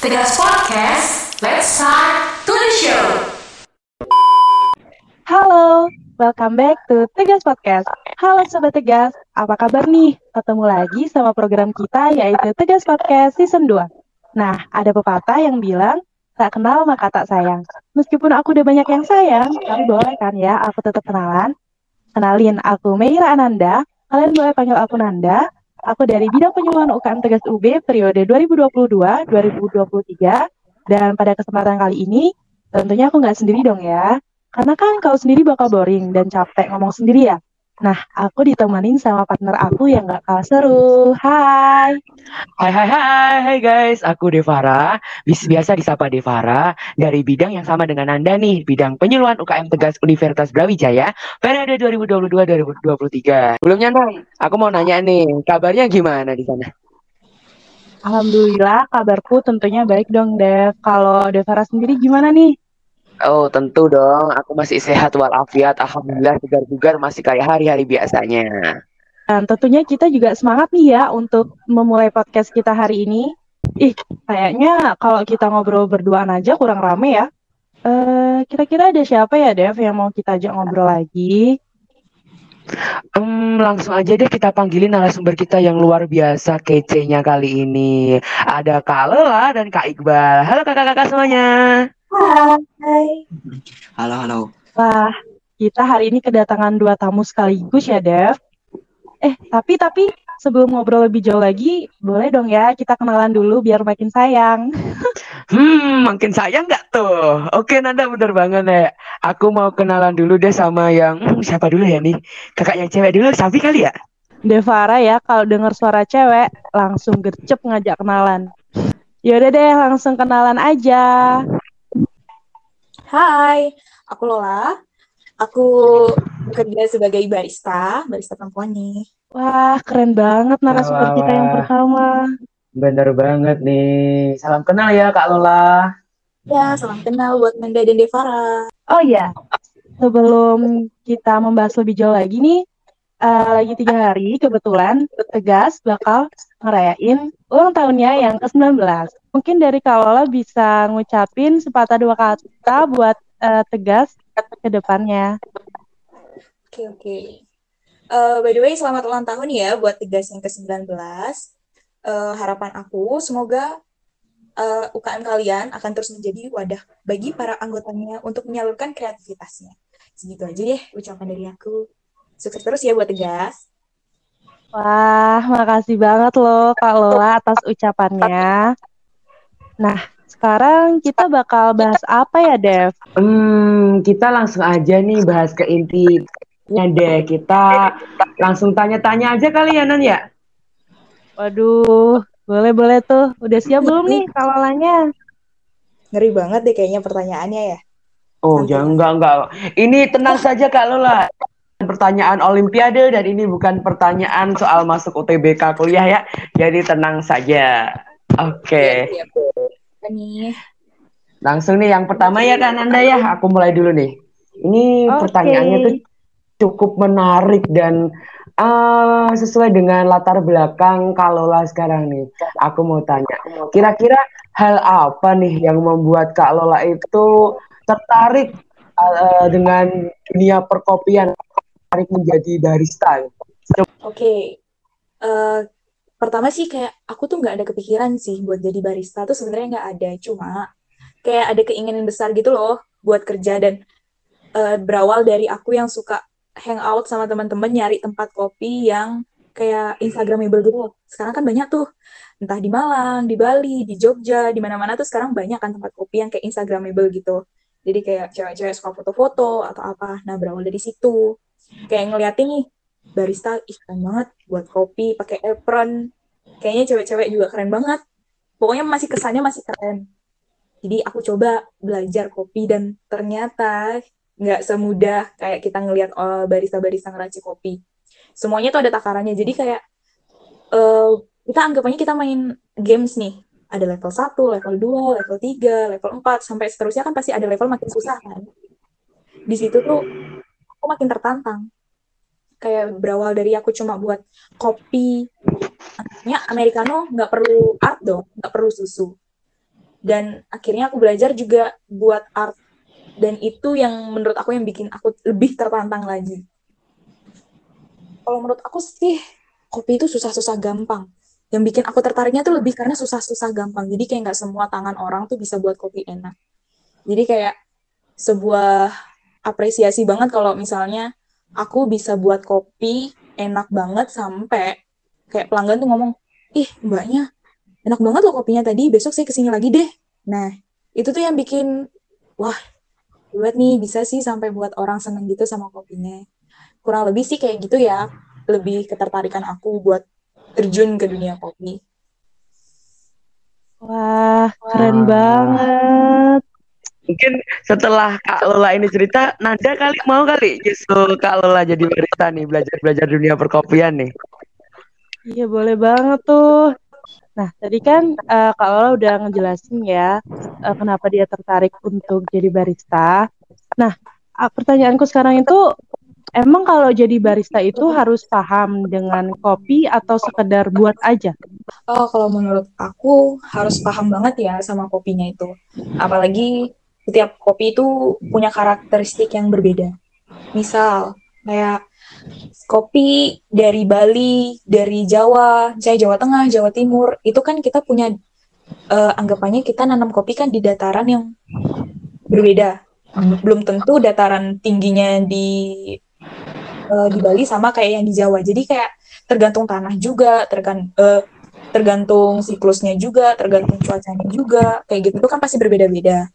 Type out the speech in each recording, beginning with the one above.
Tegas Podcast, let's start to the show. Halo, welcome back to Tegas Podcast. Halo Sobat Tegas, apa kabar nih? Ketemu lagi sama program kita yaitu Tegas Podcast Season 2. Nah, ada pepatah yang bilang, tak kenal maka tak sayang. Meskipun aku udah banyak yang sayang, tapi boleh kan ya aku tetap kenalan? Kenalin, aku Meira Ananda. Kalian boleh panggil aku Nanda. Aku dari bidang penyuluhan UKM Tegas UB periode 2022-2023. Dan pada kesempatan kali ini, tentunya aku nggak sendiri dong ya. Karena kan kau sendiri bakal boring dan capek ngomong sendiri ya. Nah, aku ditemenin sama partner aku yang gak kalah seru. Hai. Hai hai hai hai guys, aku Devara, biasa disapa Devara dari bidang yang sama dengan Anda nih, bidang penyuluhan UKM Tegas Universitas Brawijaya periode 2022-2023. Sebelumnya dong, aku mau nanya nih, kabarnya gimana di sana? Alhamdulillah kabarku tentunya baik dong, Dev. Kalau Devara sendiri gimana nih? Oh, tentu dong, aku masih sehat walafiat, alhamdulillah segar bugar masih kayak hari-hari biasanya. Dan tentunya kita juga semangat nih ya untuk memulai podcast kita hari ini. Ih, kayaknya kalau kita ngobrol berduaan aja kurang rame ya. Eh, kira-kira ada siapa ya, Dev, yang mau kita ajak ngobrol lagi? Hmm, langsung aja deh kita panggilin narasumber kita yang luar biasa kece-nya kali ini. Ada Kak Lela dan Kak Iqbal. Halo kakak-kakak semuanya. Hai. Halo, halo. Wah, kita hari ini kedatangan dua tamu sekaligus ya, Dev. Eh, tapi tapi sebelum ngobrol lebih jauh lagi, boleh dong ya kita kenalan dulu biar makin sayang. Hmm, makin sayang nggak tuh? Oke, Nanda bener banget ya. Aku mau kenalan dulu deh sama yang hmm, siapa dulu ya nih? Kakak yang cewek dulu, Safi kali ya? Devara ya, kalau dengar suara cewek langsung gercep ngajak kenalan. Yaudah deh, langsung kenalan aja. Hai, aku Lola. Aku bekerja sebagai barista, barista perempuan nih. Wah, keren banget narasumber Wah, kita yang pertama. Bener banget nih. Salam kenal ya Kak Lola. Ya, salam kenal buat Nanda dan Devara. Oh iya, sebelum kita membahas lebih jauh lagi nih, eh, lagi tiga hari kebetulan Tegas bakal ngerayain ulang tahunnya yang ke-19. Mungkin dari Kalola bisa ngucapin sepatah dua kata buat eh, Tegas ke depannya. Oke, oke. Eh, by the way, selamat ulang tahun ya buat Tegas yang ke-19. Eh, harapan aku, semoga eh, UKM kalian akan terus menjadi wadah bagi para anggotanya untuk menyalurkan kreativitasnya. Segitu aja deh ucapan dari aku. Sukses terus ya buat Tegas. Wah, makasih banget loh Kak Lola atas ucapannya. Nah, sekarang kita bakal bahas apa ya, Dev? Hmm, kita langsung aja nih bahas ke intinya deh. Kita langsung tanya-tanya aja kali ya, Nan ya? Waduh, boleh-boleh tuh. Udah siap belum nih Kak Lolanya? Ngeri banget deh kayaknya pertanyaannya ya. Oh, Santai. ya enggak, enggak. Ini tenang saja Kak Lola. Pertanyaan Olimpiade dan ini bukan pertanyaan soal masuk UTBK kuliah ya. Jadi tenang saja. Oke. Siap, siap. Nih. Langsung nih yang pertama ya kan Anda ya. Aku mulai dulu nih. Ini Oke. pertanyaannya tuh cukup menarik dan ah, sesuai dengan latar belakang Kalola sekarang nih. Aku mau tanya, kira-kira hal apa nih yang membuat Kak Lola itu tertarik ah, dengan dunia perkopian, tertarik menjadi barista? Oke, Eh, pertama sih kayak aku tuh nggak ada kepikiran sih buat jadi barista tuh sebenarnya nggak ada, cuma kayak ada keinginan besar gitu loh buat kerja dan eh, berawal dari aku yang suka hangout sama teman-teman nyari tempat kopi yang kayak Instagramable gitu. Sekarang kan banyak tuh, entah di Malang, di Bali, di Jogja, di mana-mana tuh sekarang banyak kan tempat kopi yang kayak Instagramable gitu. Jadi kayak cewek-cewek suka foto-foto atau apa. Nah, berawal dari situ. Kayak ngeliatin nih, barista ih keren banget buat kopi pakai apron. Kayaknya cewek-cewek juga keren banget. Pokoknya masih kesannya masih keren. Jadi aku coba belajar kopi dan ternyata nggak semudah kayak kita ngelihat oh, barista-barista ngeracik kopi. Semuanya tuh ada takarannya. Jadi kayak eh, kita anggapannya kita main games nih. Ada level 1, level 2, level 3, level 4 sampai seterusnya kan pasti ada level makin susah kan. Di situ tuh aku makin tertantang. Kayak berawal dari aku cuma buat kopi. Artinya americano nggak perlu art dong, nggak perlu susu. dan akhirnya aku belajar juga buat art. Dan itu yang menurut aku yang bikin aku lebih tertantang lagi. Kalau menurut aku sih kopi itu susah-susah gampang. Yang bikin aku tertariknya tuh lebih karena susah-susah gampang. Jadi kayak nggak semua tangan orang tuh bisa buat kopi enak. Jadi kayak sebuah apresiasi banget kalau misalnya aku bisa buat kopi enak banget sampai kayak pelanggan tuh ngomong ih mbaknya enak banget loh kopinya tadi besok saya ke sini lagi deh. Nah itu tuh yang bikin wah buat nih bisa sih sampai buat orang seneng gitu sama kopinya. Kurang lebih sih kayak gitu ya lebih ketertarikan aku buat terjun ke dunia kopi. Wah, keren banget. Mungkin setelah Kak Lola ini cerita, Nanda kali mau kali justru Kak Lola jadi barista nih, belajar-belajar dunia perkopian nih. Iya, boleh banget tuh. Nah, tadi kan uh, Kak Lola udah ngejelasin ya uh, kenapa dia tertarik untuk jadi barista. Nah, uh, pertanyaanku sekarang itu emang kalau jadi barista itu harus paham dengan kopi atau sekedar buat aja? Oh, kalau menurut aku harus paham banget ya sama kopinya itu. Apalagi setiap kopi itu punya karakteristik yang berbeda. Misal, kayak kopi dari Bali, dari Jawa, saya Jawa Tengah, Jawa Timur, itu kan kita punya uh, anggapannya kita nanam kopi kan di dataran yang berbeda. Belum tentu dataran tingginya di uh, di Bali sama kayak yang di Jawa. Jadi kayak tergantung tanah juga, tergan uh, tergantung siklusnya juga, tergantung cuacanya juga, kayak gitu itu kan pasti berbeda-beda.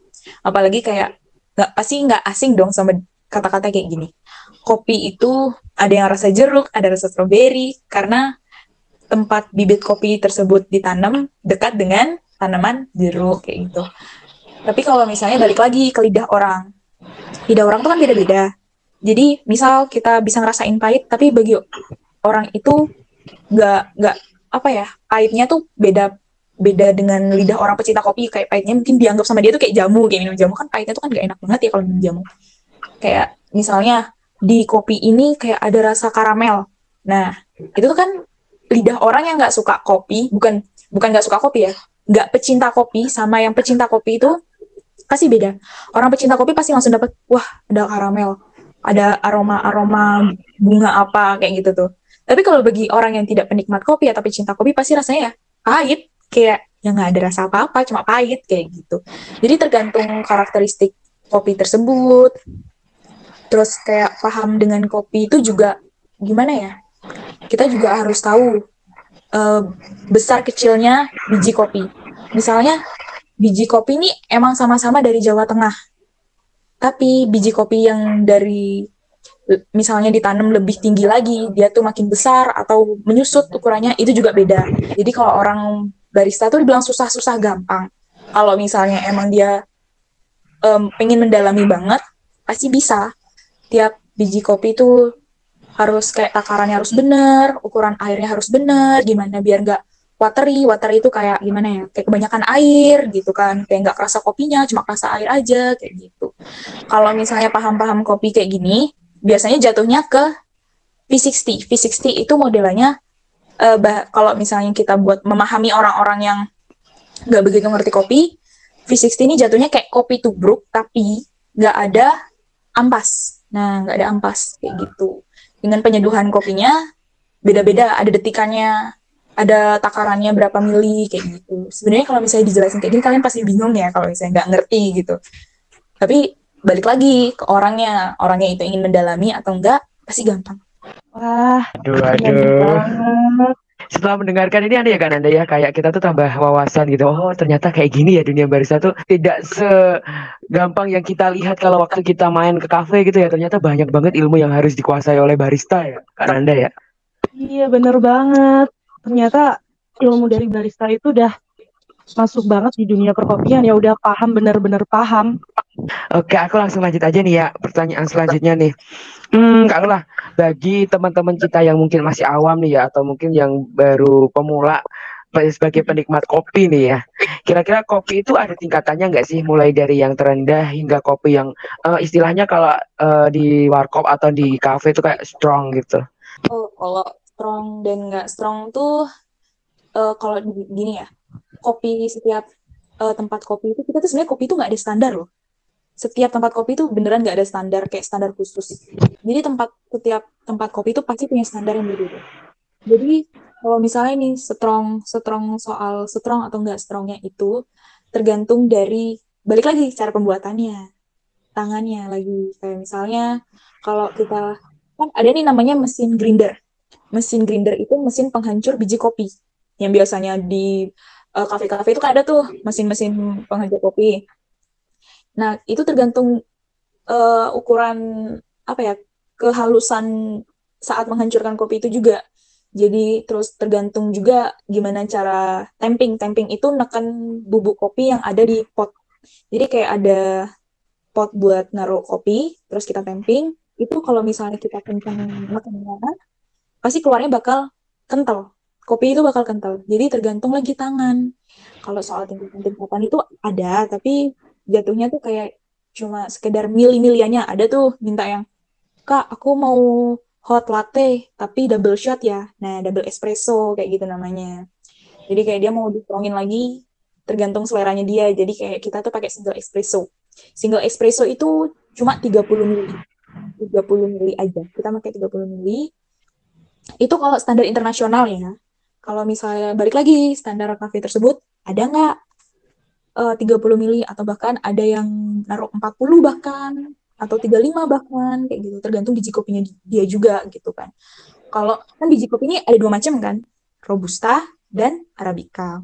Apalagi kayak nggak pasti nggak asing dong sama kata-kata kayak gini. Kopi itu ada yang rasa jeruk, ada rasa stroberi, karena tempat bibit kopi tersebut ditanam dekat dengan tanaman jeruk kayak gitu. Tapi kalau misalnya balik lagi ke lidah orang, lidah orang tuh kan beda-beda. Jadi misal kita bisa ngerasain pahit, tapi bagi orang itu nggak nggak apa ya pahitnya tuh beda beda dengan lidah orang pecinta kopi kayak pahitnya mungkin dianggap sama dia tuh kayak jamu kayak minum jamu. Kan pahitnya tuh kan gak enak banget ya kalau minum jamu. Kayak misalnya di kopi ini kayak ada rasa karamel. Nah itu tuh kan lidah orang yang nggak suka kopi bukan bukan nggak suka kopi ya nggak pecinta kopi sama yang pecinta kopi itu pasti beda. Orang pecinta kopi pasti langsung dapat wah ada karamel ada aroma aroma bunga apa kayak gitu tuh. Tapi kalau bagi orang yang tidak penikmat kopi atau pecinta kopi pasti rasanya ya pahit, kayak yang nggak ada rasa apa-apa, cuma pahit kayak gitu. Jadi tergantung karakteristik kopi tersebut. Terus kayak paham dengan kopi itu juga gimana ya? Kita juga harus tahu uh, besar kecilnya biji kopi. Misalnya biji kopi ini emang sama-sama dari Jawa Tengah. Tapi biji kopi yang dari misalnya ditanam lebih tinggi lagi, dia tuh makin besar atau menyusut ukurannya itu juga beda. Jadi kalau orang barista tuh dibilang susah-susah gampang. Kalau misalnya emang dia um, pengen mendalami banget, pasti bisa. Tiap biji kopi itu harus kayak takarannya harus benar, ukuran airnya harus benar, gimana biar nggak watery. Watery itu kayak gimana ya? Kayak kebanyakan air gitu kan. Kayak nggak kerasa kopinya, cuma kerasa air aja kayak gitu. Kalau misalnya paham-paham kopi kayak gini, biasanya jatuhnya ke V60. V60 itu modelnya uh, kalau misalnya kita buat memahami orang-orang yang nggak begitu ngerti kopi, V60 ini jatuhnya kayak kopi tubruk tapi nggak ada ampas. Nah, nggak ada ampas kayak gitu. Dengan penyeduhan kopinya beda-beda, ada detikannya, ada takarannya berapa mili kayak gitu. Sebenarnya kalau misalnya dijelasin kayak gini kalian pasti bingung ya kalau misalnya nggak ngerti gitu. Tapi balik lagi ke orangnya orangnya itu ingin mendalami atau enggak pasti gampang wah aduh aduh. setelah mendengarkan ini ada ya kan anda ya? Kayak kita tuh tambah wawasan gitu. Oh ternyata kayak gini ya dunia barista tuh. Tidak segampang yang kita lihat kalau waktu kita main ke kafe gitu ya. Ternyata banyak banget ilmu yang harus dikuasai oleh barista ya kan anda ya? Iya bener banget. Ternyata ilmu dari barista itu udah masuk banget di dunia perkopian ya udah paham bener-bener paham Oke, aku langsung lanjut aja nih ya pertanyaan selanjutnya nih. Hmm, kalau lah bagi teman-teman kita yang mungkin masih awam nih ya atau mungkin yang baru pemula sebagai penikmat kopi nih ya. Kira-kira kopi itu ada tingkatannya nggak sih? Mulai dari yang terendah hingga kopi yang uh, istilahnya kalau uh, di warkop atau di cafe itu kayak strong gitu. Oh, kalau strong dan nggak strong tuh uh, kalau gini ya. Kopi setiap uh, tempat kopi itu kita tuh sebenarnya kopi itu nggak ada standar loh setiap tempat kopi itu beneran nggak ada standar kayak standar khusus. Jadi tempat setiap tempat kopi itu pasti punya standar yang berbeda. Jadi kalau misalnya ini strong strong soal strong atau enggak strongnya itu tergantung dari balik lagi cara pembuatannya, tangannya lagi. Kayak misalnya kalau kita kan ada nih namanya mesin grinder. Mesin grinder itu mesin penghancur biji kopi yang biasanya di kafe-kafe itu kan ada tuh mesin-mesin penghancur kopi. Nah, itu tergantung uh, ukuran apa ya kehalusan saat menghancurkan kopi itu juga. Jadi terus tergantung juga gimana cara tamping. Tamping itu neken bubuk kopi yang ada di pot. Jadi kayak ada pot buat naruh kopi, terus kita tamping. Itu kalau misalnya kita kencang neken pasti keluarnya bakal kental. Kopi itu bakal kental. Jadi tergantung lagi tangan. Kalau soal tingkatan-tingkatan itu ada, tapi jatuhnya tuh kayak cuma sekedar milih-miliannya ada tuh minta yang kak aku mau hot latte tapi double shot ya. Nah double espresso kayak gitu namanya. Jadi kayak dia mau distrongin lagi tergantung seleranya dia. Jadi kayak kita tuh pakai single espresso. Single espresso itu cuma 30 mili. 30 mili aja. Kita pakai 30 mili. Itu kalau standar internasional ya kalau misalnya balik lagi standar kafe tersebut ada nggak? Uh, 30 mili atau bahkan ada yang naruh 40 bahkan atau 35 bahkan kayak gitu. Tergantung biji kopinya dia juga gitu kan. Kalau kan biji kopi ini ada dua macam kan robusta dan arabica.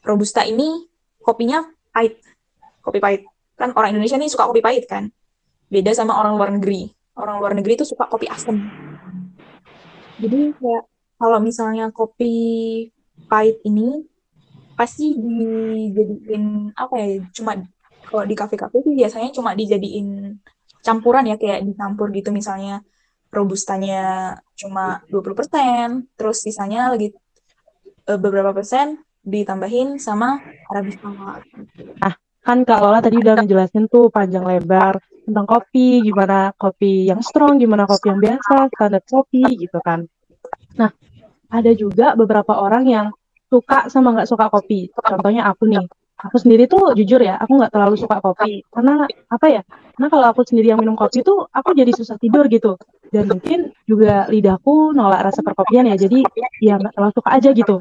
Robusta ini kopinya pahit kopi pahit. Kan orang Indonesia nih suka kopi pahit kan. Beda sama orang luar negeri. Orang luar negeri itu suka kopi asam jadi kayak kalau misalnya kopi pahit ini pasti dijadiin apa ya cuma kalau di kafe-kafe itu biasanya cuma dijadiin campuran ya kayak dicampur gitu misalnya robustanya cuma 20%, terus sisanya lagi e, beberapa persen ditambahin sama arabica. Ah, kan Kak Lola tadi udah ngejelasin tuh panjang lebar tentang kopi, gimana kopi yang strong, gimana kopi yang biasa, standar kopi gitu kan. Nah, ada juga beberapa orang yang suka sama nggak suka kopi. Contohnya aku nih, aku sendiri tuh jujur ya, aku nggak terlalu suka kopi. Karena apa ya? Karena kalau aku sendiri yang minum kopi tuh, aku jadi susah tidur gitu. Dan mungkin juga lidahku nolak rasa perkopian ya, jadi ya nggak terlalu suka aja gitu.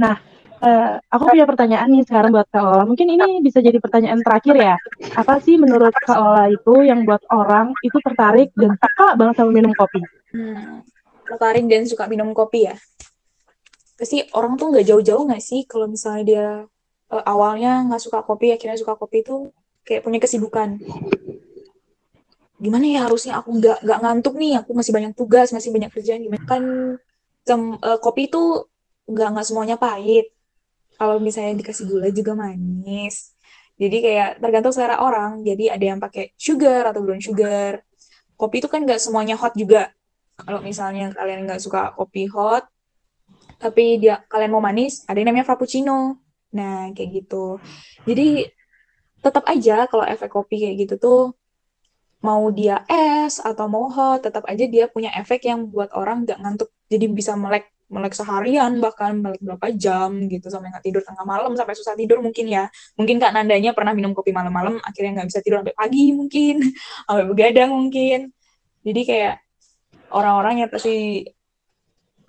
Nah, uh, aku punya pertanyaan nih sekarang buat Kak Ola. Mungkin ini bisa jadi pertanyaan terakhir ya. Apa sih menurut Kak Ola itu yang buat orang itu tertarik dan suka banget sama minum kopi? Hmm, tertarik dan suka minum kopi ya? pasti orang tuh nggak jauh-jauh nggak sih kalau misalnya dia uh, awalnya nggak suka kopi akhirnya suka kopi itu kayak punya kesibukan. Gimana ya harusnya aku nggak nggak ngantuk nih aku masih banyak tugas masih banyak kerjaan gimana? Kan sem, uh, kopi itu nggak nggak semuanya pahit. Kalau misalnya dikasih gula juga manis. Jadi kayak tergantung selera orang. Jadi ada yang pakai sugar atau brown sugar. Kopi itu kan nggak semuanya hot juga kalau misalnya kalian nggak suka kopi hot tapi dia kalian mau manis ada yang namanya frappuccino. Nah kayak gitu. Jadi tetap aja kalau efek kopi kayak gitu tuh mau dia es atau mau hot tetap aja dia punya efek yang buat orang nggak ngantuk. Jadi bisa melek melek seharian bahkan melek berapa jam gitu sampai nggak tidur tengah malam sampai susah tidur mungkin ya. Mungkin kak Nandanya pernah minum kopi malam-malam akhirnya nggak bisa tidur sampai pagi mungkin sampai begadang mungkin. Jadi kayak orang-orang yang pasti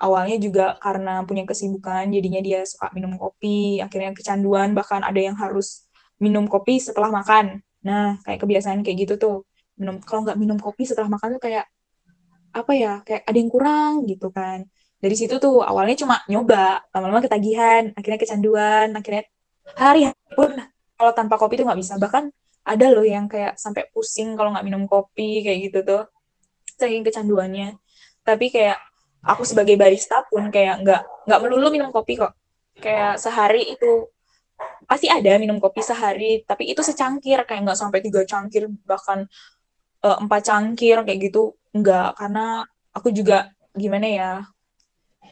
awalnya juga karena punya kesibukan jadinya dia suka minum kopi akhirnya kecanduan bahkan ada yang harus minum kopi setelah makan. Nah kayak kebiasaan kayak gitu tuh minum kalau nggak minum kopi setelah makan tuh kayak apa ya kayak ada yang kurang gitu kan. Dari situ tuh awalnya cuma nyoba lama-lama ketagihan akhirnya kecanduan akhirnya hari pun kalau tanpa kopi tuh nggak bisa. Bahkan ada loh yang kayak sampai pusing kalau nggak minum kopi kayak gitu tuh saking kecanduannya. Tapi kayak aku sebagai barista pun kayak nggak nggak melulu minum kopi kok. Kayak sehari itu pasti ada minum kopi sehari tapi itu secangkir kayak nggak sampai tiga cangkir bahkan uh, empat cangkir kayak gitu. Nggak karena aku juga gimana ya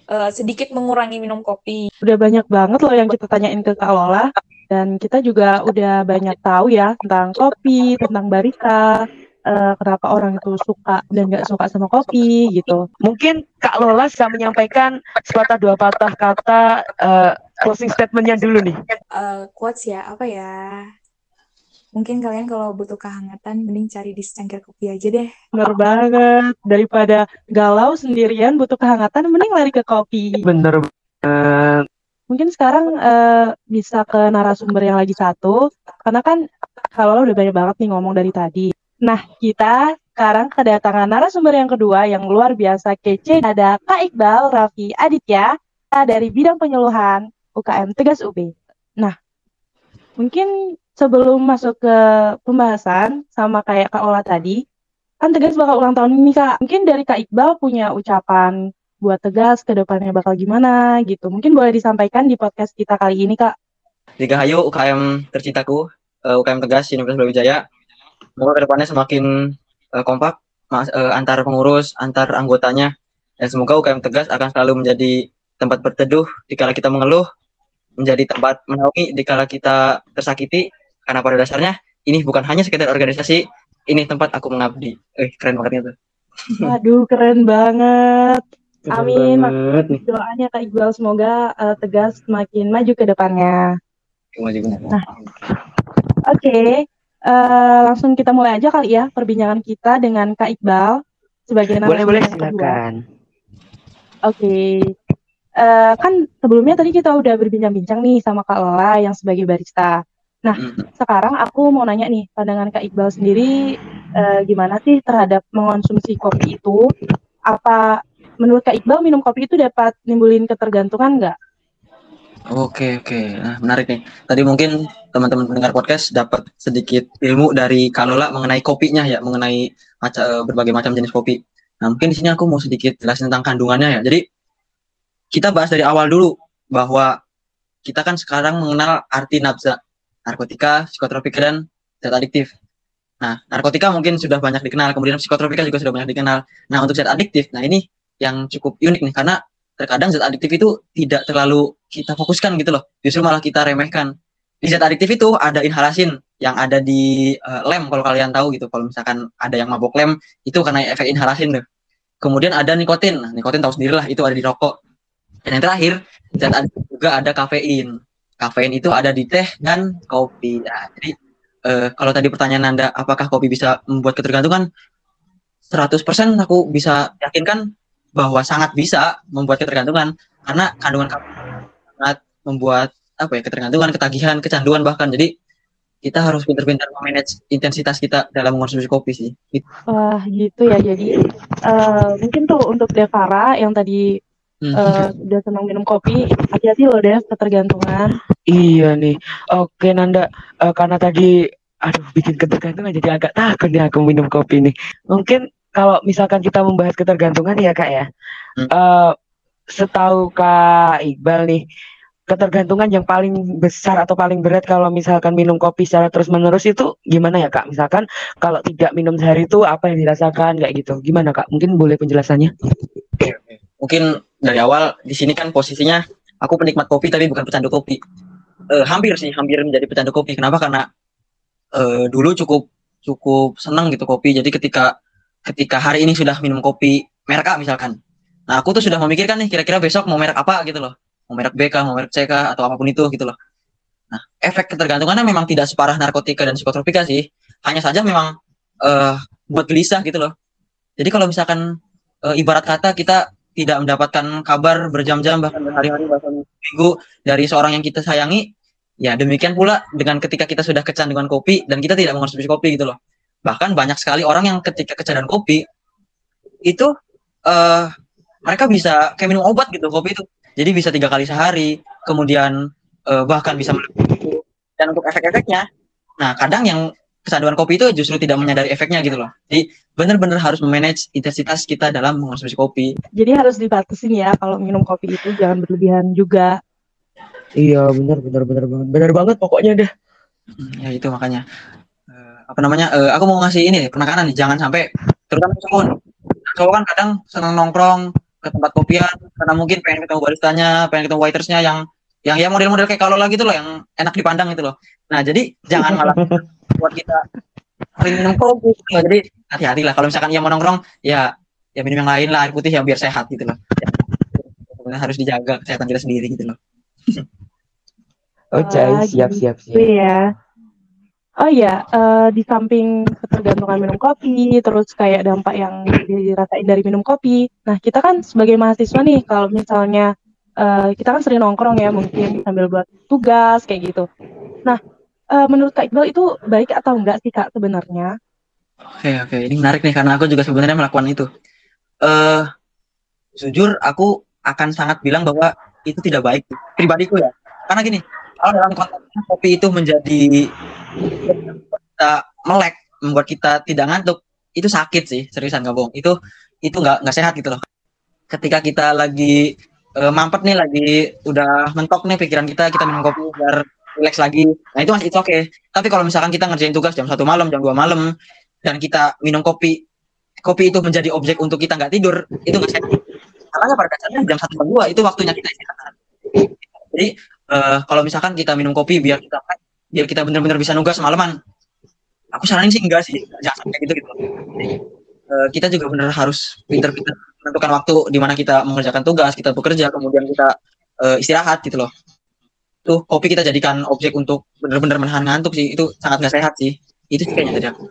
uh, sedikit mengurangi minum kopi. Udah banyak banget loh yang kita tanyain ke Kak Lola. Dan kita juga udah banyak tahu ya tentang kopi tentang barista uh, kenapa orang itu suka dan nggak suka sama kopi gitu. Mungkin Kak Lola bisa menyampaikan sepatah dua patah kata uh, closing statementnya dulu nih. Eh, quotes ya, apa ya? Mungkin kalian kalau butuh kehangatan, mending cari di secangkir kopi aja deh. Bener banget. Daripada galau sendirian butuh kehangatan, mending lari ke kopi. Bener banget. Mungkin sekarang eh, bisa ke narasumber yang lagi satu, karena kan kalau lo udah banyak banget nih ngomong dari tadi. Nah, kita sekarang kedatangan narasumber yang kedua yang luar biasa kece. Ada Kak Iqbal Raffi Aditya dari bidang penyuluhan UKM Tegas UB. Nah, mungkin sebelum masuk ke pembahasan sama kayak Kak Ola tadi, kan Tegas bakal ulang tahun ini Kak. Mungkin dari Kak Iqbal punya ucapan buat Tegas ke depannya bakal gimana gitu. Mungkin boleh disampaikan di podcast kita kali ini Kak. Dirgahayu UKM tercintaku, eh, UKM Tegas Universitas Brawijaya. Semoga ke depannya semakin eh, kompak mas, eh, antar pengurus, antar anggotanya. Dan semoga UKM Tegas akan selalu menjadi tempat berteduh dikala kita mengeluh, menjadi tempat menaungi dikala kita tersakiti. Karena pada dasarnya ini bukan hanya sekedar organisasi, ini tempat aku mengabdi. Eh, keren banget itu. Waduh, keren banget. Amin. banget. Doanya Kak Iqbal semoga eh, Tegas semakin maju ke depannya. Maju benar. Oke, eh, langsung kita mulai aja kali ya perbincangan kita dengan Kak Iqbal sebagai Boleh narasumber boleh kedua. silakan. Oke, Eh, kan sebelumnya tadi kita udah berbincang-bincang nih sama Kak Lola yang sebagai barista. Mm. Sekarang aku mau nanya nih, pandangan Kak Iqbal sendiri eh, gimana sih terhadap mengonsumsi kopi itu? Apa menurut Kak Iqbal minum kopi itu dapat nimbulin ketergantungan nggak? Oke oke, nah menarik nih. Tadi mungkin teman-teman pendengar podcast dapat sedikit ilmu dari Kalola mengenai kopinya ya, mengenai maca- eh, berbagai macam jenis kopi. Nah mungkin di sini aku mau sedikit jelasin tentang kandungannya ya. Jadi kita bahas dari awal dulu bahwa kita kan sekarang mengenal arti nafza, narkotika, psikotropika dan zat adiktif. Nah narkotika mungkin sudah banyak dikenal, kemudian psikotropika juga sudah banyak dikenal. Nah untuk zat adiktif, nah ini yang cukup unik nih karena terkadang zat adiktif itu tidak terlalu kita fokuskan gitu loh. Justru malah kita remehkan. Di zat adiktif itu ada inhalasin yang ada di eh, lem kalau kalian tahu gitu. Kalau misalkan ada yang mabok lem itu karena efek inhalasin tuh. Kemudian ada nikotin. Nah, nikotin tahu sendiri lah itu ada di rokok. Dan yang terakhir zat adiktif juga ada kafein. Kafein itu ada di teh dan kopi. Nah, jadi eh, kalau tadi pertanyaan anda apakah kopi bisa membuat ketergantungan? 100% aku bisa yakinkan bahwa sangat bisa membuat ketergantungan karena kandungan kafein sangat membuat apa ya ketergantungan, ketagihan, kecanduan bahkan. Jadi kita harus pintar-pintar memanage intensitas kita dalam mengonsumsi kopi sih. Gitu. Wah, gitu ya. Jadi eh, mungkin tuh untuk Devara yang tadi Hmm. eh, udah senang minum kopi, hati-hati loh Dev ketergantungan. Iya nih. Oke Nanda, Eh, karena tadi aduh bikin ketergantungan jadi agak takut nih aku minum kopi nih. Mungkin kalau misalkan kita membahas ketergantungan ya Kak ya. Hmm. Eh, setahu Kak Iqbal nih, ketergantungan yang paling besar atau paling berat kalau misalkan minum kopi secara terus-menerus itu gimana ya Kak? Misalkan kalau tidak minum sehari itu apa yang dirasakan kayak gitu. Gimana Kak? Mungkin boleh penjelasannya? Mungkin dari awal di sini kan posisinya aku penikmat kopi tapi bukan pecandu kopi. Eh, hampir sih, hampir menjadi pecandu kopi. Kenapa? Karena eh, dulu cukup cukup senang gitu kopi. Jadi ketika ketika hari ini sudah minum kopi merek A misalkan. Nah, aku tuh sudah memikirkan nih kira-kira besok mau merek apa gitu loh. Mau merek BK, mau merek CK atau apa pun itu gitu loh. Nah, efek ketergantungannya memang tidak separah narkotika dan psikotropika sih. Hanya saja memang eh buat gelisah gitu loh. Jadi kalau misalkan eh, ibarat kata kita tidak mendapatkan kabar berjam-jam bahkan berhari-hari bahkan minggu dari seorang yang kita sayangi, ya demikian pula dengan ketika kita sudah kecanduan kopi dan kita tidak mengonsumsi kopi gitu loh. Bahkan banyak sekali orang yang ketika kecanduan kopi itu eh mereka bisa kayak minum obat gitu kopi itu. Jadi bisa tiga kali sehari, kemudian eh, bahkan bisa melebihi. Dan untuk efek-efeknya, nah kadang yang kecanduan kopi itu justru tidak menyadari efeknya gitu loh. Jadi benar-benar harus memanage intensitas kita dalam mengonsumsi kopi. Jadi harus dibatasin ya kalau minum kopi itu jangan berlebihan juga. Iya benar benar benar banget. Benar banget pokoknya deh. Hmm, Ya itu makanya apa namanya? eh, aku mau ngasih ini nih, penekanan nih, jangan sampai terutama cowok. nih. Cowok kan kadang senang nongkrong ke tempat kopian karena mungkin pengen ketemu baristanya, pengen ketemu waitersnya yang yang ya model-model kayak kalau gitu loh yang enak dipandang gitu loh. Nah, jadi jangan malah buat kita sering minum kopi. gitu loh. Jadi hati-hati lah kalau misalkan ia mau nongkrong ya ya minum yang lain lah air putih yang biar sehat gitu loh. Ya, harus dijaga kesehatan kita sendiri gitu loh. Oke, Ah, siap, siap, gitu siap. ya. Oh iya, eh, di samping ketergantungan minum kopi, terus kayak dampak yang dirasain dari minum kopi. Nah, kita kan sebagai mahasiswa nih, kalau misalnya eh, kita kan sering nongkrong ya, mungkin sambil buat tugas kayak gitu. Nah, eh, menurut Kak Iqbal itu baik atau enggak sih Kak sebenarnya? Oke, oke. Ini menarik nih karena aku juga sebenarnya melakukan itu. Eh, jujur aku akan sangat bilang bahwa itu tidak baik pribadiku ya. Karena gini, kopi itu menjadi kita melek, membuat kita tidak ngantuk, itu sakit sih, seriusan nggak bohong. Itu itu nggak nggak sehat gitu loh. Ketika kita lagi eh, mampet nih, lagi udah mentok nih pikiran kita, kita minum kopi biar relax lagi. Nah itu masih itu oke. Tapi kalau misalkan kita ngerjain tugas jam satu malam, jam 2 malam, dan kita minum kopi, kopi itu menjadi objek untuk kita nggak tidur, itu nggak sehat. Makanya pada dasarnya jam satu jam dua itu waktunya kita istirahat. Jadi eh, kalau misalkan kita minum kopi biar kita biar kita benar-benar bisa nugas malaman, aku saranin sih enggak sih, jangan sampai gitu gitu. Eh, kita juga benar harus pinter-pinter menentukan waktu di mana kita mengerjakan tugas, kita bekerja, kemudian kita eh, istirahat gitu loh. Tuh kopi kita jadikan objek untuk benar-benar menahan ngantuk sih, itu sangat nggak sehat sih. Itu sih kayaknya tadi aku.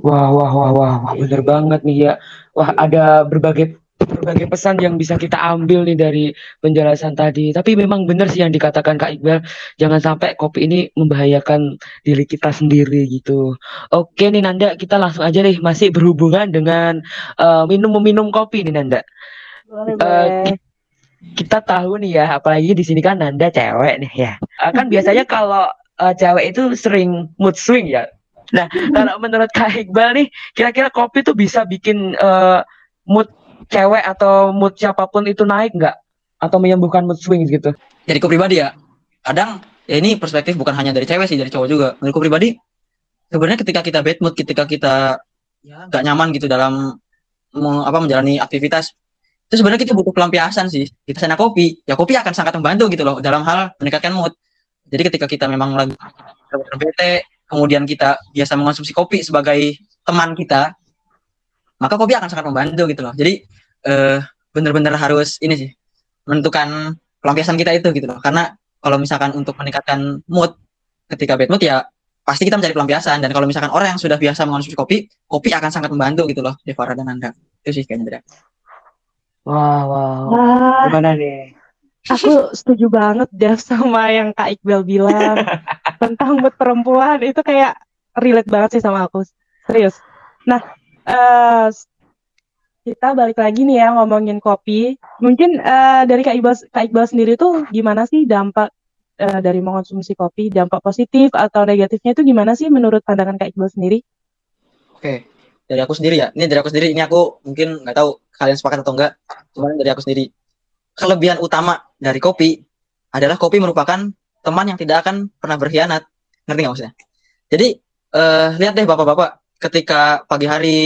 Wah, wah, wah, wah, wah, bener banget nih ya. Wah, ada berbagai berbagai pesan yang bisa kita ambil nih dari penjelasan tadi. Tapi memang benar sih yang dikatakan Kak Iqbal, jangan sampai kopi ini membahayakan diri kita sendiri gitu. Oke nih Nanda, kita langsung aja nih masih berhubungan dengan eh, minum meminum kopi nih Nanda. Boleh, Eh, ki- kita tahu nih ya, apalagi di sini kan Nanda cewek nih ya. Eh, kan biasanya kalau eh, cewek itu sering mood swing ya. Nah, kalau menurut Kak Iqbal nih, kira-kira kopi tuh bisa bikin eh, mood cewek atau mood siapa pun itu naik nggak? Atau menyembuhkan mood swing gitu? Jadiku pribadi ya, kadang ya ini perspektif bukan hanya dari cewek sih, dari cowok juga. Menurutku pribadi, sebenarnya ketika kita bad mood, ketika kita ya nggak nyaman gitu dalam me- apa menjalani aktivitas, itu sebenarnya kita butuh pelampiasan sih. Kita sana kopi, ya kopi akan sangat membantu gitu loh dalam hal meningkatkan mood. Jadi ketika kita memang lagi bete, kemudian kita biasa mengonsumsi kopi sebagai teman kita, maka kopi akan sangat membantu gitu loh. Jadi eh, benar-benar harus ini sih menentukan pelampiasan kita itu gitu loh. Karena kalau misalkan untuk meningkatkan mood ketika bad mood ya pasti kita mencari pelampiasan dan kalau misalkan orang yang sudah biasa mengonsumsi kopi, kopi akan sangat membantu gitu loh, Devara dan Anda. Itu sih kayaknya tidak. Wah, wah. Wah, Gimana nih? aku setuju banget Dev sama yang Kak Iqbal bilang tentang mood perempuan itu kayak relate banget sih sama aku serius. Nah, eh, kita balik lagi nih ya ngomongin kopi. Mungkin eh, dari Kak Iqbal, Kak Iqbal sendiri tuh gimana sih dampak eh, dari mengonsumsi kopi, dampak positif atau negatifnya itu gimana sih menurut pandangan Kak Iqbal sendiri? Oke, dari aku sendiri ya. Ini dari aku sendiri. Ini aku mungkin nggak tahu kalian sepakat atau enggak. Cuman dari aku sendiri. Kelebihan utama dari kopi adalah kopi merupakan teman yang tidak akan pernah berkhianat. Ngerti nggak maksudnya? Jadi eh, lihat deh bapak-bapak, ketika pagi hari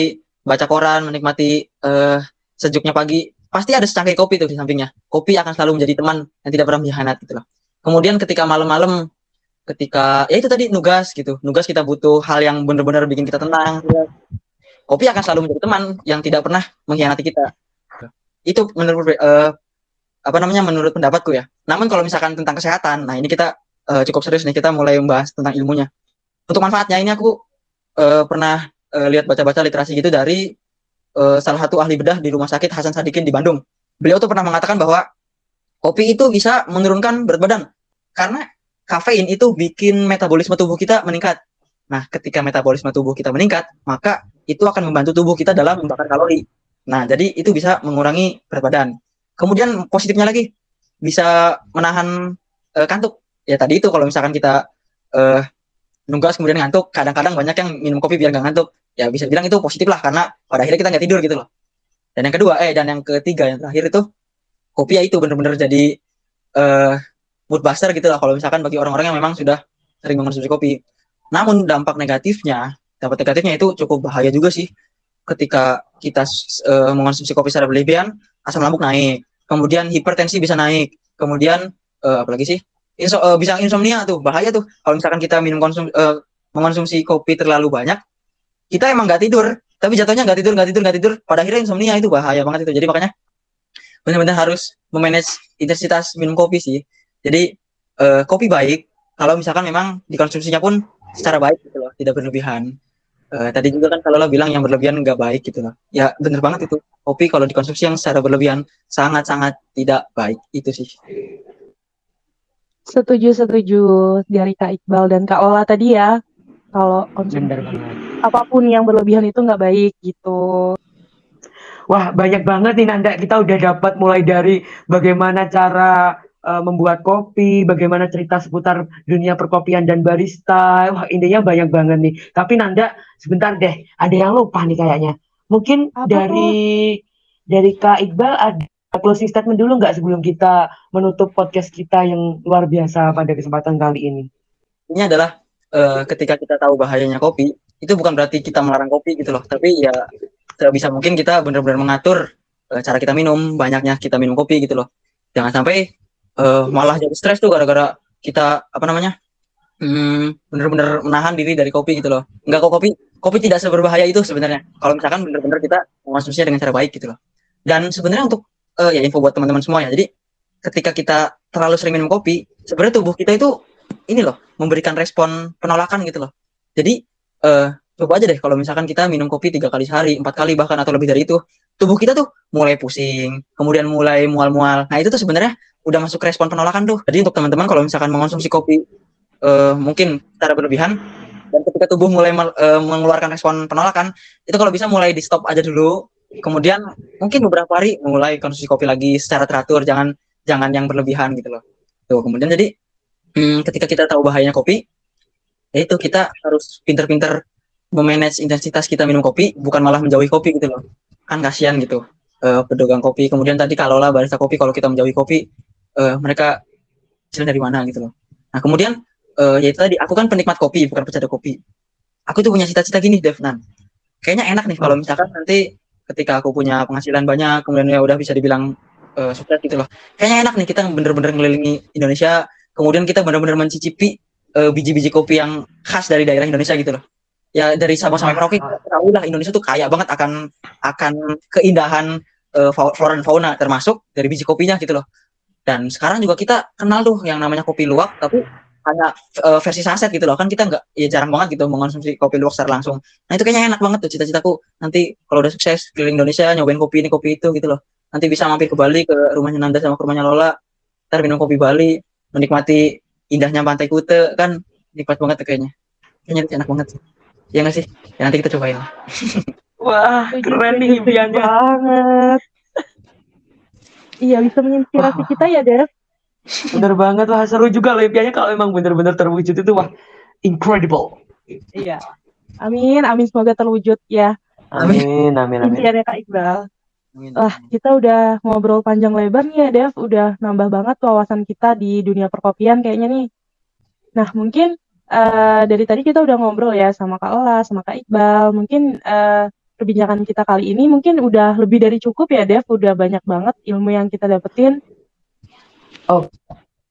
baca koran, menikmati eh, sejuknya pagi, pasti ada secangkir kopi tuh di sampingnya. Kopi akan selalu menjadi teman yang tidak pernah berkhianat gitu loh. Kemudian ketika malam-malam, ketika ya itu tadi nugas gitu, nugas kita butuh hal yang benar-benar bikin kita tenang. Kopi akan selalu menjadi teman yang tidak pernah mengkhianati kita. Itu menurut eh, apa namanya menurut pendapatku ya. Namun kalau misalkan tentang kesehatan, nah ini kita eh, cukup serius nih kita mulai membahas tentang ilmunya. Untuk manfaatnya ini aku eh, pernah eh, lihat baca-baca literasi gitu dari eh, salah satu ahli bedah di Rumah Sakit Hasan Sadikin di Bandung. Beliau tuh pernah mengatakan bahwa kopi itu bisa menurunkan berat badan karena kafein itu bikin metabolisme tubuh kita meningkat. Nah, ketika metabolisme tubuh kita meningkat, maka itu akan membantu tubuh kita dalam membakar kalori. Nah, jadi itu bisa mengurangi berat badan. Kemudian positifnya lagi bisa menahan eh, kantuk. Ya tadi itu kalau misalkan kita eh, nugas kemudian ngantuk, kadang-kadang banyak yang minum kopi biar nggak ngantuk. Ya bisa bilang itu positif lah karena pada akhirnya kita nggak tidur gitu loh. Dan yang kedua, eh dan yang ketiga yang terakhir itu kopi ya itu benar-benar jadi eh mood buster gitu lah kalau misalkan bagi orang-orang yang memang sudah sering mengonsumsi kopi. Namun dampak negatifnya, dampak negatifnya itu cukup bahaya juga sih. Ketika kita eh, mengonsumsi kopi secara berlebihan, asam lambung naik, kemudian hipertensi bisa naik, kemudian eh, apalagi sih? Inso, eh, bisa insomnia tuh, bahaya tuh. Kalau misalkan kita minum konsum eh, mengonsumsi kopi terlalu banyak, kita emang nggak tidur, tapi jatuhnya nggak tidur, nggak tidur, nggak tidur. Pada akhirnya insomnia itu bahaya banget itu. Jadi makanya benar-benar harus memanage intensitas minum kopi sih. Jadi eh, kopi baik kalau misalkan memang dikonsumsinya pun secara baik gitu loh, tidak berlebihan. Eh, tadi juga kan kalau lo bilang yang berlebihan nggak baik gitu loh. Ya bener banget itu. Kopi kalau dikonsumsi yang secara berlebihan sangat-sangat tidak baik itu sih. Setuju, setuju dari Kak Iqbal dan Kak Ola tadi ya. Kalau konsumsi apa pun yang berlebihan itu nggak baik gitu. Wah, banyak banget nih Nanda. Kita udah dapat mulai dari bagaimana cara uh, membuat kopi, bagaimana cerita seputar dunia perkopian dan barista. Wah, intinya banyak banget nih. Tapi Nanda, sebentar deh, ada yang lupa nih kayaknya. Mungkin Apa dari dari Kak Iqbal ada closing statement dulu nggak sebelum kita menutup podcast kita yang luar biasa pada kesempatan kali ini? Ini adalah eh, ketika kita tahu bahayanya kopi, itu bukan berarti kita melarang kopi gitu loh, tapi ya sebisa mungkin kita benar-benar mengatur eh, cara kita minum, banyaknya kita minum kopi gitu loh. Jangan sampai eh, malah jadi stres tuh gara-gara kita apa namanya? hmm, benar-benar menahan diri dari kopi gitu loh. Enggak kok kopi, kopi tidak seberbahaya itu sebenarnya. Kalau misalkan benar-benar kita mengonsumsinya dengan cara baik gitu loh. Dan sebenarnya untuk eh, ya info buat teman-teman semua ya. Jadi ketika kita terlalu sering minum kopi, sebenarnya tubuh kita itu ini loh memberikan respon penolakan gitu loh. Jadi eh, coba aja deh kalau misalkan kita minum kopi tiga kali sehari, empat kali bahkan atau lebih dari itu, tubuh kita tuh mulai pusing, kemudian mulai mual-mual. Nah itu tuh sebenarnya udah masuk respon penolakan tuh. Jadi untuk teman-teman kalau misalkan mengonsumsi kopi eh, mungkin secara berlebihan dan ketika tubuh mulai eh, mengeluarkan respon penolakan, itu kalau bisa mulai di stop aja dulu. Kemudian mungkin beberapa hari mulai konsumsi kopi lagi secara teratur, jangan jangan yang berlebihan gitu loh. Tuh kemudian jadi hmm, ketika kita tahu bahayanya kopi, ya itu kita harus pinter-pinter memanage intensitas kita minum kopi, bukan malah menjauhi kopi gitu loh. Kan kasihan gitu. Eh, pedagang kopi, kemudian tadi kalau lah barista kopi, kalau kita menjauhi kopi, eh, mereka hasil dari mana gitu loh. Nah kemudian eh ya itu tadi, aku kan penikmat kopi, bukan pecandu kopi. Aku tuh punya cita-cita gini, Devnan. Kayaknya enak nih kalau misalkan nanti ketika aku punya penghasilan banyak, kemudian ya udah bisa dibilang eh, sukses gitu loh. Kayaknya enak nih kita bener-bener ngelilingi Indonesia, kemudian kita bener-bener mencicipi eh, biji-biji kopi yang khas dari daerah Indonesia gitu loh. Ya dari Sabang sampai Merauke, tahu lah Indonesia tuh kaya banget akan akan keindahan fa- flora dan fauna termasuk dari biji kopinya gitu loh. Dan sekarang juga kita kenal tuh yang namanya kopi luwak, tapi hanya eh, versi saset gitu loh. Kan kita nggak ya jarang banget gitu mengonsumsi kopi luwak secara langsung. Nah itu kayaknya enak banget tuh cita-citaku. Nanti kalau udah sukses keliling Indonesia nyobain kopi ini kopi itu gitu loh. Nanti bisa mampir ke Bali ke rumahnya Nanda sama ke rumahnya Lola. Ntar minum kopi Bali menikmati indahnya pantai Kute. Kan nikmat banget tuh kayaknya. Kayaknya itu enak banget sih. Ya nggak sih? Ya nanti kita cobain. Wah, keren nih impiannya. banget. Iya, bisa menginspirasi Wah. kita ya, Dev. Bener banget wah seru juga loh impiannya kalau emang bener-bener terwujud itu wah incredible. Iya. Amin, amin semoga terwujud ya. Amin, amin, amin. Impiannya Kak Iqbal. Wah, kita udah ngobrol panjang lebar nih ya, Dev. Udah nambah banget wawasan kita di dunia perkopian kayaknya nih. Nah, mungkin eh, dari tadi kita udah ngobrol ya sama Kak Ola, sama Kak Iqbal. Mungkin eh, perbincangan kita kali ini mungkin udah lebih dari cukup ya, Dev. Udah banyak banget ilmu yang kita dapetin.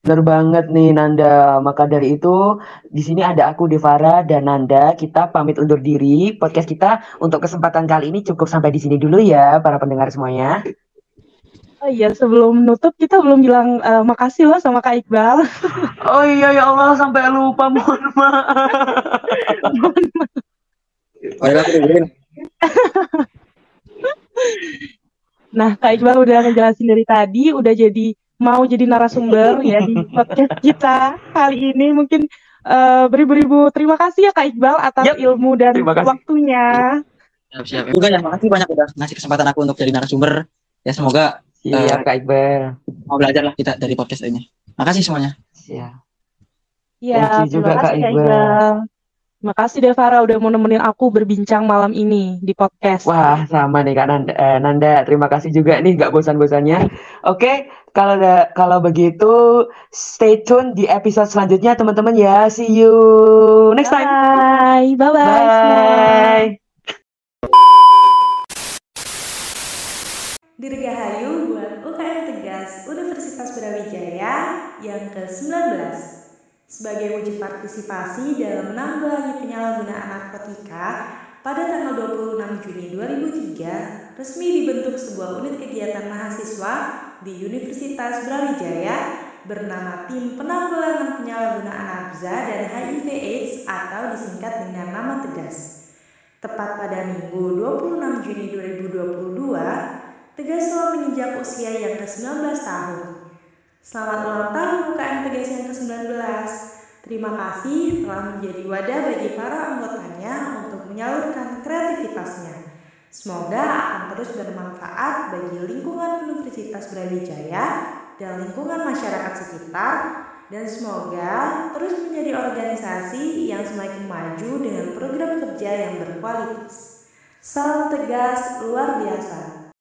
Bener banget nih Nanda. Maka dari itu di sini ada aku Devara dan Nanda. Kita pamit undur diri. Podcast kita untuk kesempatan kali ini cukup sampai di sini dulu ya para pendengar semuanya. Oh iya, sebelum nutup kita belum bilang eh, makasih loh sama Kak Iqbal. Oh iya ya Allah sampai lupa mohon maaf. Aku dengerin. Nah, Kak Iqbal udah ngejelasin dari tadi, udah jadi mau jadi narasumber ya di podcast kita kali ini. Mungkin eh, beribu-ribu terima kasih ya Kak Iqbal atas Yap, ilmu dan terima kasih. waktunya. siap siap juga ya makasih banyak udah ngasih kesempatan aku untuk jadi narasumber ya semoga Iya Kak Iqbal. mau belajar lah kita dari podcast ini makasih semuanya. Ya, Thank you terima juga, kasih Kak Kak Iqbal. Terima kasih Devara udah mau nemenin aku berbincang malam ini di podcast. Wah, sama nih Kak Nanda. Eh, Nanda, terima kasih juga nih nggak bosan-bosannya. Oke, kalau da- kalau begitu stay tune di episode selanjutnya teman-teman ya. See you next time. Bye, bye, bye. Bye. Dirgahayu buat UKM Tegas Universitas Brawijaya yang ke-19 sebagai wujud partisipasi dalam menanggulangi penyalahgunaan narkotika pada tanggal 26 Juni 2003 resmi dibentuk sebuah unit kegiatan mahasiswa di Universitas Brawijaya bernama Tim Penanggulangan Penyalahgunaan Nafza dan HIV AIDS atau disingkat dengan nama Tegas. Tepat pada Minggu 26 Juni 2022, Tegas telah menginjak usia yang ke-19 tahun. Selamat ulang tahun UKM Tegas yang ke-19. Terima kasih telah menjadi wadah bagi para anggotanya untuk menyalurkan kreativitasnya. Semoga akan terus bermanfaat bagi lingkungan Universitas Brawijaya dan lingkungan masyarakat sekitar dan semoga terus menjadi organisasi yang semakin maju dengan program kerja yang berkualitas. Salam tegas luar biasa.